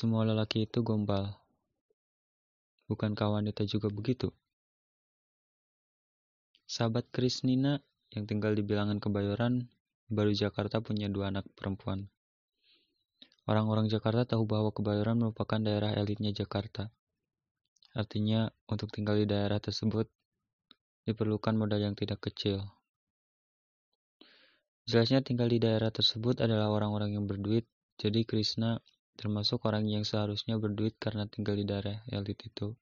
semua lelaki itu gombal. Bukankah wanita juga begitu? Sahabat Krisnina yang tinggal di bilangan Kebayoran, baru Jakarta punya dua anak perempuan. Orang-orang Jakarta tahu bahwa Kebayoran merupakan daerah elitnya Jakarta. Artinya, untuk tinggal di daerah tersebut, diperlukan modal yang tidak kecil. Jelasnya tinggal di daerah tersebut adalah orang-orang yang berduit, jadi Krishna termasuk orang yang seharusnya berduit karena tinggal di daerah elit itu.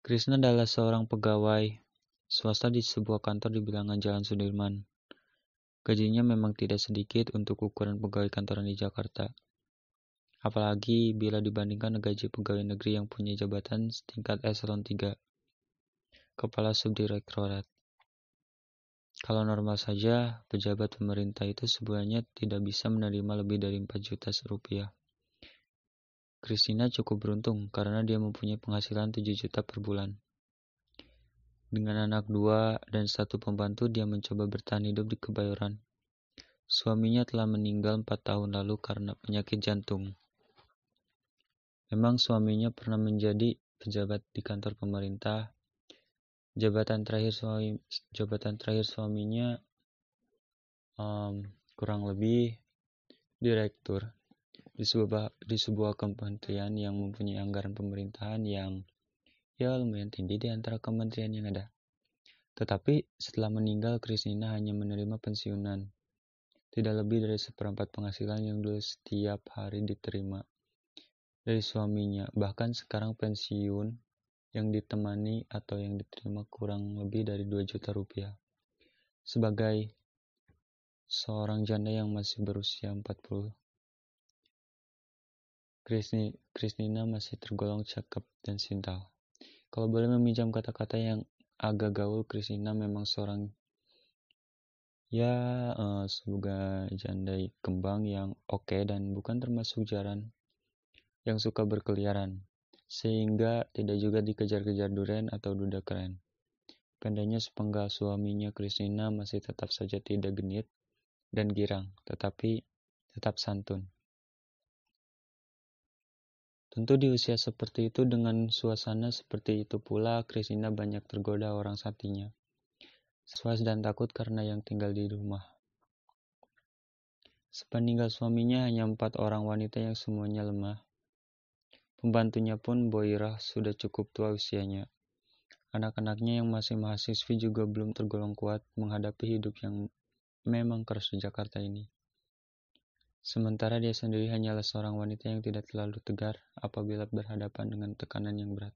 Krishna adalah seorang pegawai swasta di sebuah kantor di bilangan Jalan Sudirman. Gajinya memang tidak sedikit untuk ukuran pegawai kantoran di Jakarta. Apalagi bila dibandingkan gaji pegawai negeri yang punya jabatan setingkat eselon 3, kepala subdirektorat. Kalau normal saja, pejabat pemerintah itu sebulannya tidak bisa menerima lebih dari 4 juta rupiah. Christina cukup beruntung karena dia mempunyai penghasilan 7 juta per bulan. Dengan anak dua dan satu pembantu, dia mencoba bertahan hidup di Kebayoran. Suaminya telah meninggal 4 tahun lalu karena penyakit jantung. Memang suaminya pernah menjadi pejabat di kantor pemerintah jabatan terakhir suami jabatan terakhir suaminya um, kurang lebih direktur di sebuah di sebuah kementerian yang mempunyai anggaran pemerintahan yang ya lumayan tinggi di antara kementerian yang ada. Tetapi setelah meninggal Kristina hanya menerima pensiunan, tidak lebih dari seperempat penghasilan yang dulu setiap hari diterima dari suaminya. Bahkan sekarang pensiun yang ditemani atau yang diterima kurang lebih dari 2 juta rupiah. Sebagai seorang janda yang masih berusia 40, Kristina masih tergolong cakep dan sintal. Kalau boleh meminjam kata-kata yang agak gaul, Kristina memang seorang ya uh, semoga janda kembang yang oke okay dan bukan termasuk jaran yang suka berkeliaran sehingga tidak juga dikejar-kejar duren atau duda keren. Pendeknya sepenggal suaminya Kristina masih tetap saja tidak genit dan girang, tetapi tetap santun. Tentu di usia seperti itu dengan suasana seperti itu pula Kristina banyak tergoda orang satinya. Suas dan takut karena yang tinggal di rumah. Sepeninggal suaminya hanya empat orang wanita yang semuanya lemah. Pembantunya pun Boirah sudah cukup tua usianya. Anak-anaknya yang masih mahasiswi juga belum tergolong kuat menghadapi hidup yang memang keras di Jakarta ini. Sementara dia sendiri hanyalah seorang wanita yang tidak terlalu tegar apabila berhadapan dengan tekanan yang berat.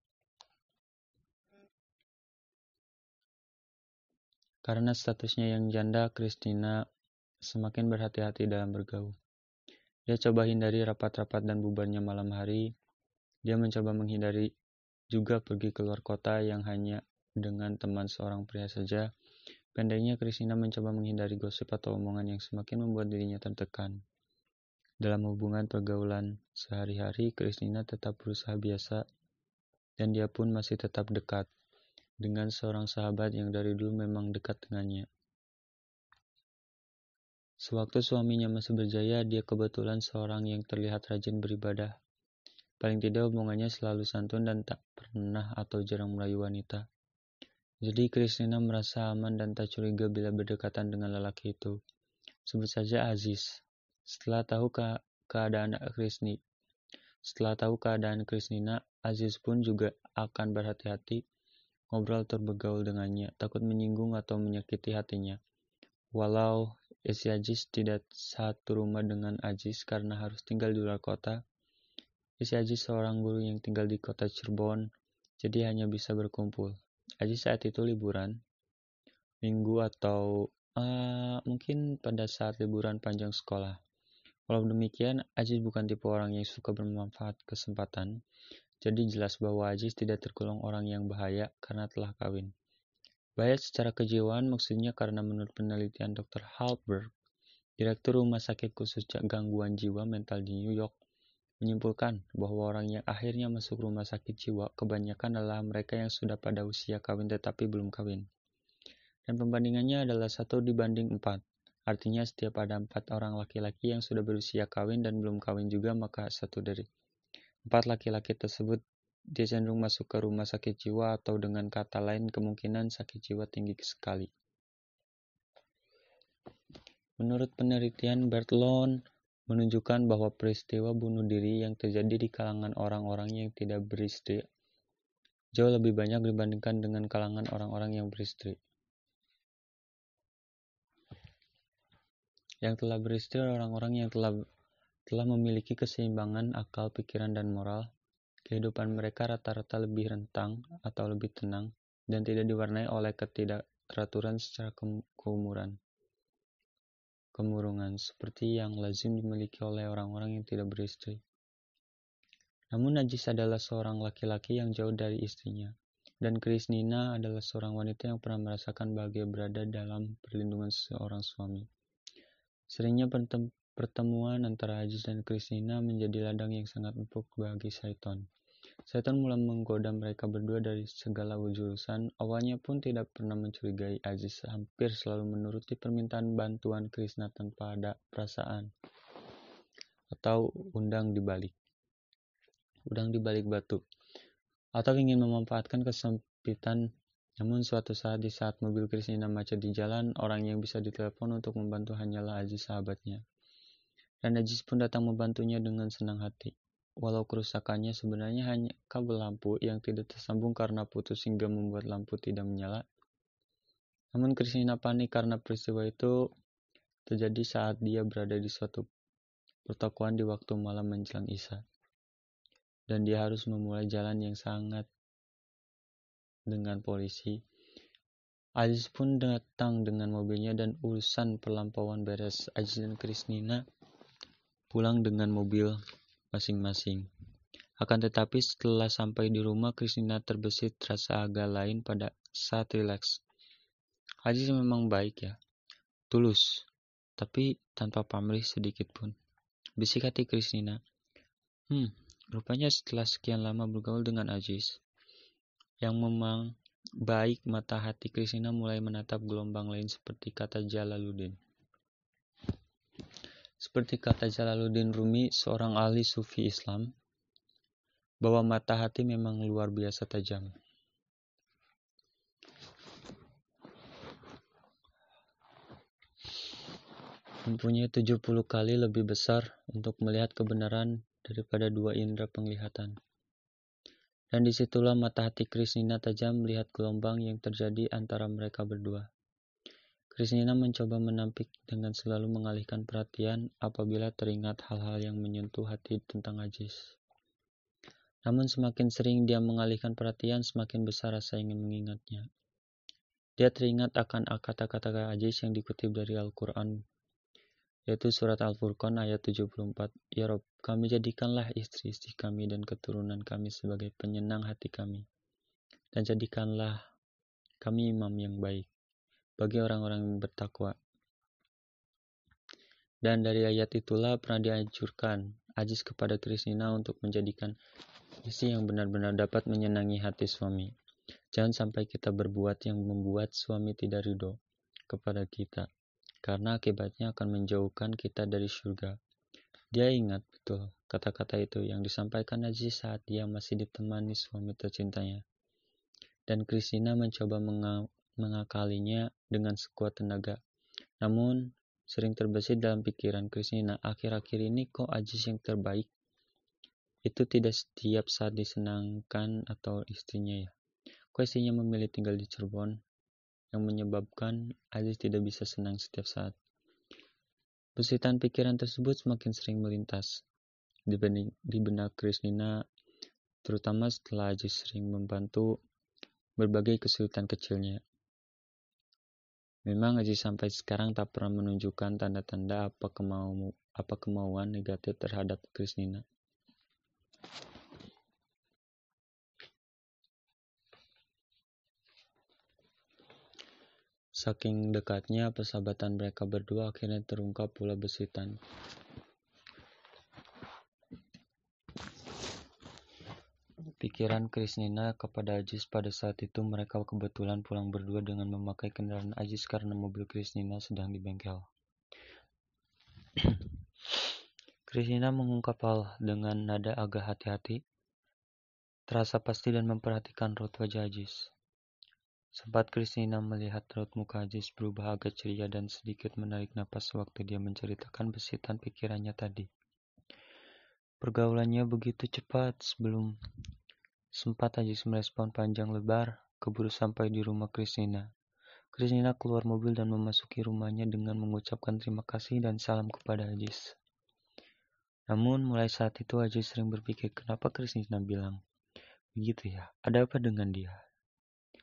Karena statusnya yang janda, Christina semakin berhati-hati dalam bergaul. Dia coba hindari rapat-rapat dan bubarnya malam hari, dia mencoba menghindari juga pergi keluar kota yang hanya dengan teman seorang pria saja. Pendeknya, Kristina mencoba menghindari gosip atau omongan yang semakin membuat dirinya tertekan. Dalam hubungan pergaulan sehari-hari, Kristina tetap berusaha biasa, dan dia pun masih tetap dekat dengan seorang sahabat yang dari dulu memang dekat dengannya. Sewaktu suaminya masih berjaya, dia kebetulan seorang yang terlihat rajin beribadah Paling tidak omongannya selalu santun dan tak pernah atau jarang merayu wanita. Jadi Kristina merasa aman dan tak curiga bila berdekatan dengan lelaki itu. Sebut saja Aziz. Setelah tahu ke keadaan Krisni, setelah tahu keadaan Kristina, Aziz pun juga akan berhati-hati ngobrol atau bergaul dengannya, takut menyinggung atau menyakiti hatinya. Walau isi Aziz tidak satu rumah dengan Aziz karena harus tinggal di luar kota, Isi Aji seorang guru yang tinggal di kota Cirebon, jadi hanya bisa berkumpul. Aji saat itu liburan, minggu atau uh, mungkin pada saat liburan panjang sekolah. Walau demikian, Aziz bukan tipe orang yang suka bermanfaat kesempatan, jadi jelas bahwa Aziz tidak tergolong orang yang bahaya karena telah kawin. Bahaya secara kejiwaan maksudnya karena menurut penelitian Dr. Halberg, Direktur Rumah Sakit Khusus Gangguan Jiwa Mental di New York, menyimpulkan bahwa orang yang akhirnya masuk rumah sakit jiwa kebanyakan adalah mereka yang sudah pada usia kawin tetapi belum kawin. Dan pembandingannya adalah satu dibanding empat. Artinya setiap ada empat orang laki-laki yang sudah berusia kawin dan belum kawin juga, maka satu dari empat laki-laki tersebut dia cenderung masuk ke rumah sakit jiwa atau dengan kata lain kemungkinan sakit jiwa tinggi sekali. Menurut penelitian Bertlon menunjukkan bahwa peristiwa bunuh diri yang terjadi di kalangan orang-orang yang tidak beristri jauh lebih banyak dibandingkan dengan kalangan orang-orang yang beristri. Yang telah beristri orang-orang yang telah telah memiliki keseimbangan akal, pikiran, dan moral. Kehidupan mereka rata-rata lebih rentang atau lebih tenang dan tidak diwarnai oleh ketidakteraturan secara keumuran. Kemurungan seperti yang lazim dimiliki oleh orang-orang yang tidak beristri. Namun Najis adalah seorang laki-laki yang jauh dari istrinya, dan Krisnina adalah seorang wanita yang pernah merasakan bahagia berada dalam perlindungan seorang suami. Seringnya pertemuan antara Aziz dan Kristina menjadi ladang yang sangat empuk bagi Saiton. Saiton mulai menggoda mereka berdua dari segala jurusan. Awalnya pun tidak pernah mencurigai Aziz, hampir selalu menuruti permintaan bantuan Krishna tanpa ada perasaan atau undang di balik. Udang di balik batu. Atau ingin memanfaatkan kesempitan namun suatu saat di saat mobil Kristina macet di jalan, orang yang bisa ditelepon untuk membantu hanyalah Aziz sahabatnya. Dan Aziz pun datang membantunya dengan senang hati. Walau kerusakannya sebenarnya hanya kabel lampu yang tidak tersambung karena putus hingga membuat lampu tidak menyala. Namun Kristina panik karena peristiwa itu terjadi saat dia berada di suatu pertokoan di waktu malam menjelang Isya. Dan dia harus memulai jalan yang sangat dengan polisi. Aziz pun datang dengan mobilnya dan urusan perlampauan beres. Aziz dan Krisnina pulang dengan mobil masing-masing. Akan tetapi setelah sampai di rumah, Krisnina terbesit rasa agak lain pada saat rileks. Aziz memang baik ya, tulus, tapi tanpa pamrih sedikit pun. Bisik hati Krisnina. Hmm, rupanya setelah sekian lama bergaul dengan Aziz, yang memang baik mata hati Kristina mulai menatap gelombang lain seperti kata Jalaluddin. Seperti kata Jalaluddin Rumi, seorang ahli sufi Islam, bahwa mata hati memang luar biasa tajam. Mempunyai 70 kali lebih besar untuk melihat kebenaran daripada dua indera penglihatan. Dan di situlah mata hati Krisnina tajam melihat gelombang yang terjadi antara mereka berdua. Krisnina mencoba menampik dengan selalu mengalihkan perhatian apabila teringat hal-hal yang menyentuh hati tentang Ajis. Namun semakin sering dia mengalihkan perhatian, semakin besar rasa ingin mengingatnya. Dia teringat akan kata-kata Ajis yang dikutip dari Al-Quran yaitu surat Al-Furqan ayat 74. Ya Rob, kami jadikanlah istri-istri kami dan keturunan kami sebagai penyenang hati kami. Dan jadikanlah kami imam yang baik bagi orang-orang yang bertakwa. Dan dari ayat itulah pernah dianjurkan Ajis kepada Kristina untuk menjadikan istri yang benar-benar dapat menyenangi hati suami. Jangan sampai kita berbuat yang membuat suami tidak ridho kepada kita karena akibatnya akan menjauhkan kita dari surga. Dia ingat betul kata-kata itu yang disampaikan Najis saat dia masih ditemani suami tercintanya. Dan Kristina mencoba mengakalinya dengan sekuat tenaga. Namun, sering terbesit dalam pikiran Kristina, akhir-akhir ini kok Ajis yang terbaik? Itu tidak setiap saat disenangkan atau istrinya ya. Kok istrinya memilih tinggal di Cirebon, yang menyebabkan Aziz tidak bisa senang setiap saat. Besitan pikiran tersebut semakin sering melintas di benak Krisnina, terutama setelah Aziz sering membantu berbagai kesulitan kecilnya. Memang Aziz sampai sekarang tak pernah menunjukkan tanda-tanda apa, kemau apa kemauan negatif terhadap Krisnina. Saking dekatnya persahabatan mereka berdua akhirnya terungkap pula besitan. Pikiran Krisnina kepada Ajis pada saat itu mereka kebetulan pulang berdua dengan memakai kendaraan Ajis karena mobil Krisnina sedang di bengkel. Kristina mengungkap hal dengan nada agak hati-hati, terasa pasti dan memperhatikan raut wajah Ajis. Sempat Kristina melihat raut muka Ajis berubah agak ceria dan sedikit menarik napas waktu dia menceritakan besitan pikirannya tadi. Pergaulannya begitu cepat sebelum sempat Ajis merespon panjang lebar, keburu sampai di rumah Kristina. Kristina keluar mobil dan memasuki rumahnya dengan mengucapkan terima kasih dan salam kepada Ajis. Namun mulai saat itu Ajis sering berpikir kenapa Kristina bilang, begitu ya, ada apa dengan dia?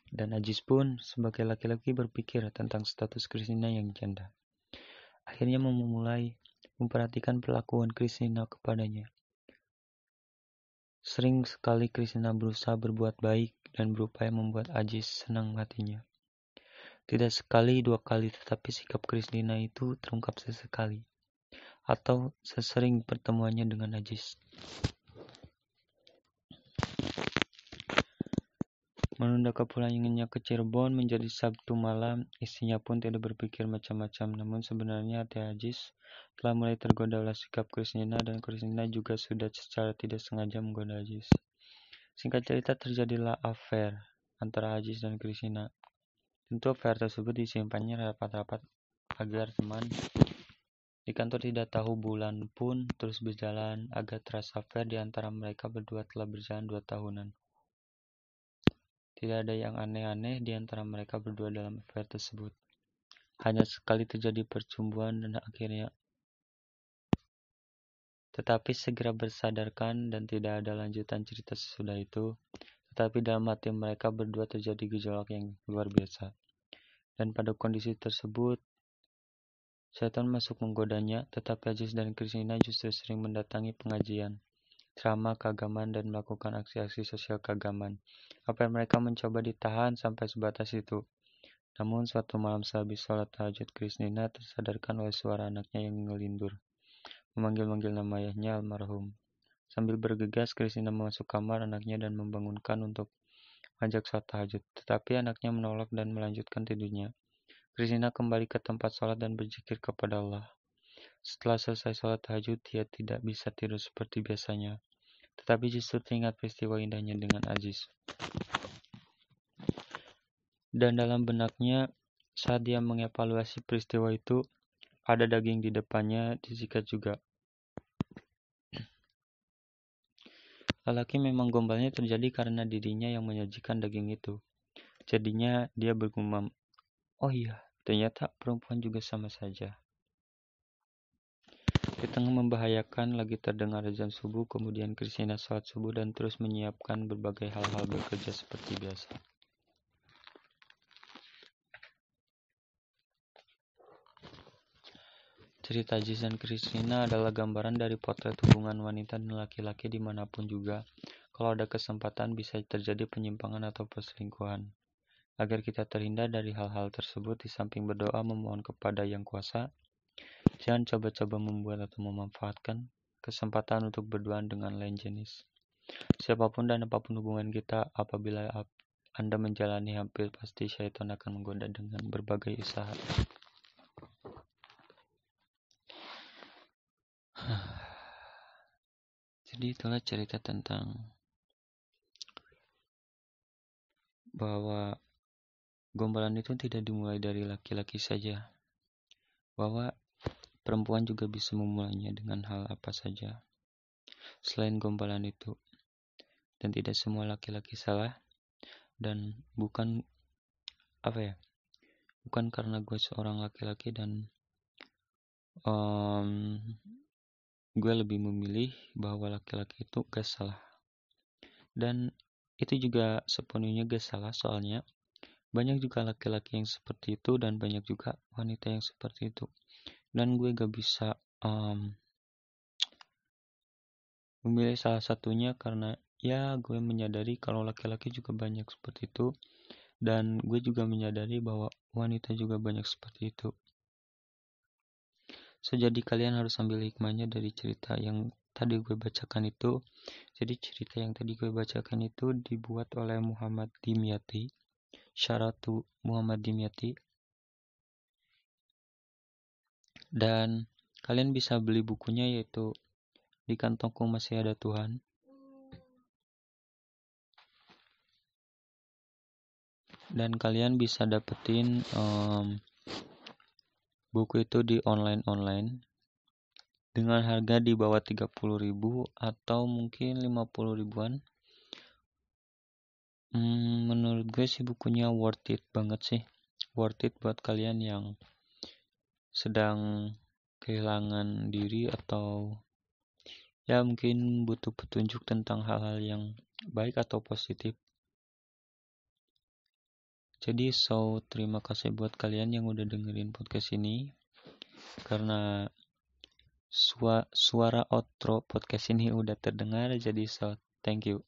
Dan Ajis pun sebagai laki-laki berpikir tentang status Kristina yang janda. Akhirnya memulai memperhatikan perlakuan Kristina kepadanya. Sering sekali Kristina berusaha berbuat baik dan berupaya membuat Ajis senang hatinya. Tidak sekali dua kali, tetapi sikap Kristina itu terungkap sesekali atau sesering pertemuannya dengan Najis. Menunda kepulangannya ke Cirebon menjadi Sabtu malam, istrinya pun tidak berpikir macam-macam. Namun sebenarnya hati Ajis telah mulai tergoda oleh sikap Kristina dan Kristina juga sudah secara tidak sengaja menggoda Ajis. Singkat cerita terjadilah affair antara Ajis dan Kristina. Tentu affair tersebut disimpannya rapat-rapat agar teman di kantor tidak tahu bulan pun terus berjalan agar terasa fair di antara mereka berdua telah berjalan dua tahunan. Tidak ada yang aneh-aneh di antara mereka berdua dalam affair tersebut. Hanya sekali terjadi percumbuan dan akhirnya tetapi segera bersadarkan dan tidak ada lanjutan cerita sesudah itu, tetapi dalam hati mereka berdua terjadi gejolak yang luar biasa. Dan pada kondisi tersebut, setan masuk menggodanya, tetapi Ajis dan Kristina justru sering mendatangi pengajian, ceramah keagamaan dan melakukan aksi-aksi sosial keagamaan. Apa yang mereka mencoba ditahan sampai sebatas itu. Namun suatu malam sehabis sholat tahajud Kristina tersadarkan oleh suara anaknya yang ngelindur, memanggil-manggil nama ayahnya almarhum. Sambil bergegas, Kristina masuk kamar anaknya dan membangunkan untuk mengajak sholat tahajud. Tetapi anaknya menolak dan melanjutkan tidurnya. Kristina kembali ke tempat sholat dan berzikir kepada Allah. Setelah selesai sholat tahajud, dia tidak bisa tidur seperti biasanya. Tetapi justru teringat peristiwa indahnya dengan Aziz. Dan dalam benaknya, saat dia mengevaluasi peristiwa itu, ada daging di depannya disikat juga. Lelaki memang gombalnya terjadi karena dirinya yang menyajikan daging itu. Jadinya dia bergumam, oh iya, ternyata perempuan juga sama saja. Di tengah membahayakan lagi terdengar azan subuh, kemudian Kristina sholat subuh dan terus menyiapkan berbagai hal-hal bekerja seperti biasa. Cerita Jis dan Christina adalah gambaran dari potret hubungan wanita dan laki-laki di mana pun juga. Kalau ada kesempatan bisa terjadi penyimpangan atau perselingkuhan. Agar kita terhindar dari hal-hal tersebut, di samping berdoa memohon kepada Yang Kuasa, jangan coba-coba membuat atau memanfaatkan kesempatan untuk berduaan dengan lain jenis. Siapa pun dan apa pun hubungan kita, apabila Anda menjalani hampir pasti syaitan akan menggoda dengan berbagai usaha. Jadi itulah cerita tentang bahwa gombalan itu tidak dimulai dari laki-laki saja. Bahwa perempuan juga bisa memulainya dengan hal apa saja. Selain gombalan itu. Dan tidak semua laki-laki salah. Dan bukan apa ya bukan karena gue seorang laki-laki dan um, gue lebih memilih bahwa laki-laki itu gak salah. Dan itu juga sepenuhnya gak salah soalnya banyak juga laki-laki yang seperti itu dan banyak juga wanita yang seperti itu. Dan gue gak bisa um, memilih salah satunya karena ya gue menyadari kalau laki-laki juga banyak seperti itu dan gue juga menyadari bahwa wanita juga banyak seperti itu. So, jadi kalian harus ambil hikmahnya dari cerita yang tadi gue bacakan itu. Jadi cerita yang tadi gue bacakan itu dibuat oleh Muhammad Dimyati. Syaratu Muhammad Dimyati. Dan kalian bisa beli bukunya yaitu di kantongku masih ada Tuhan. Dan kalian bisa dapetin um, buku itu di online-online dengan harga di bawah 30.000 atau mungkin 50 ribuan. Hmm, menurut gue sih bukunya worth it banget sih. Worth it buat kalian yang sedang kehilangan diri atau ya mungkin butuh petunjuk tentang hal-hal yang baik atau positif. Jadi so terima kasih buat kalian yang udah dengerin podcast ini karena suara outro podcast ini udah terdengar jadi so thank you.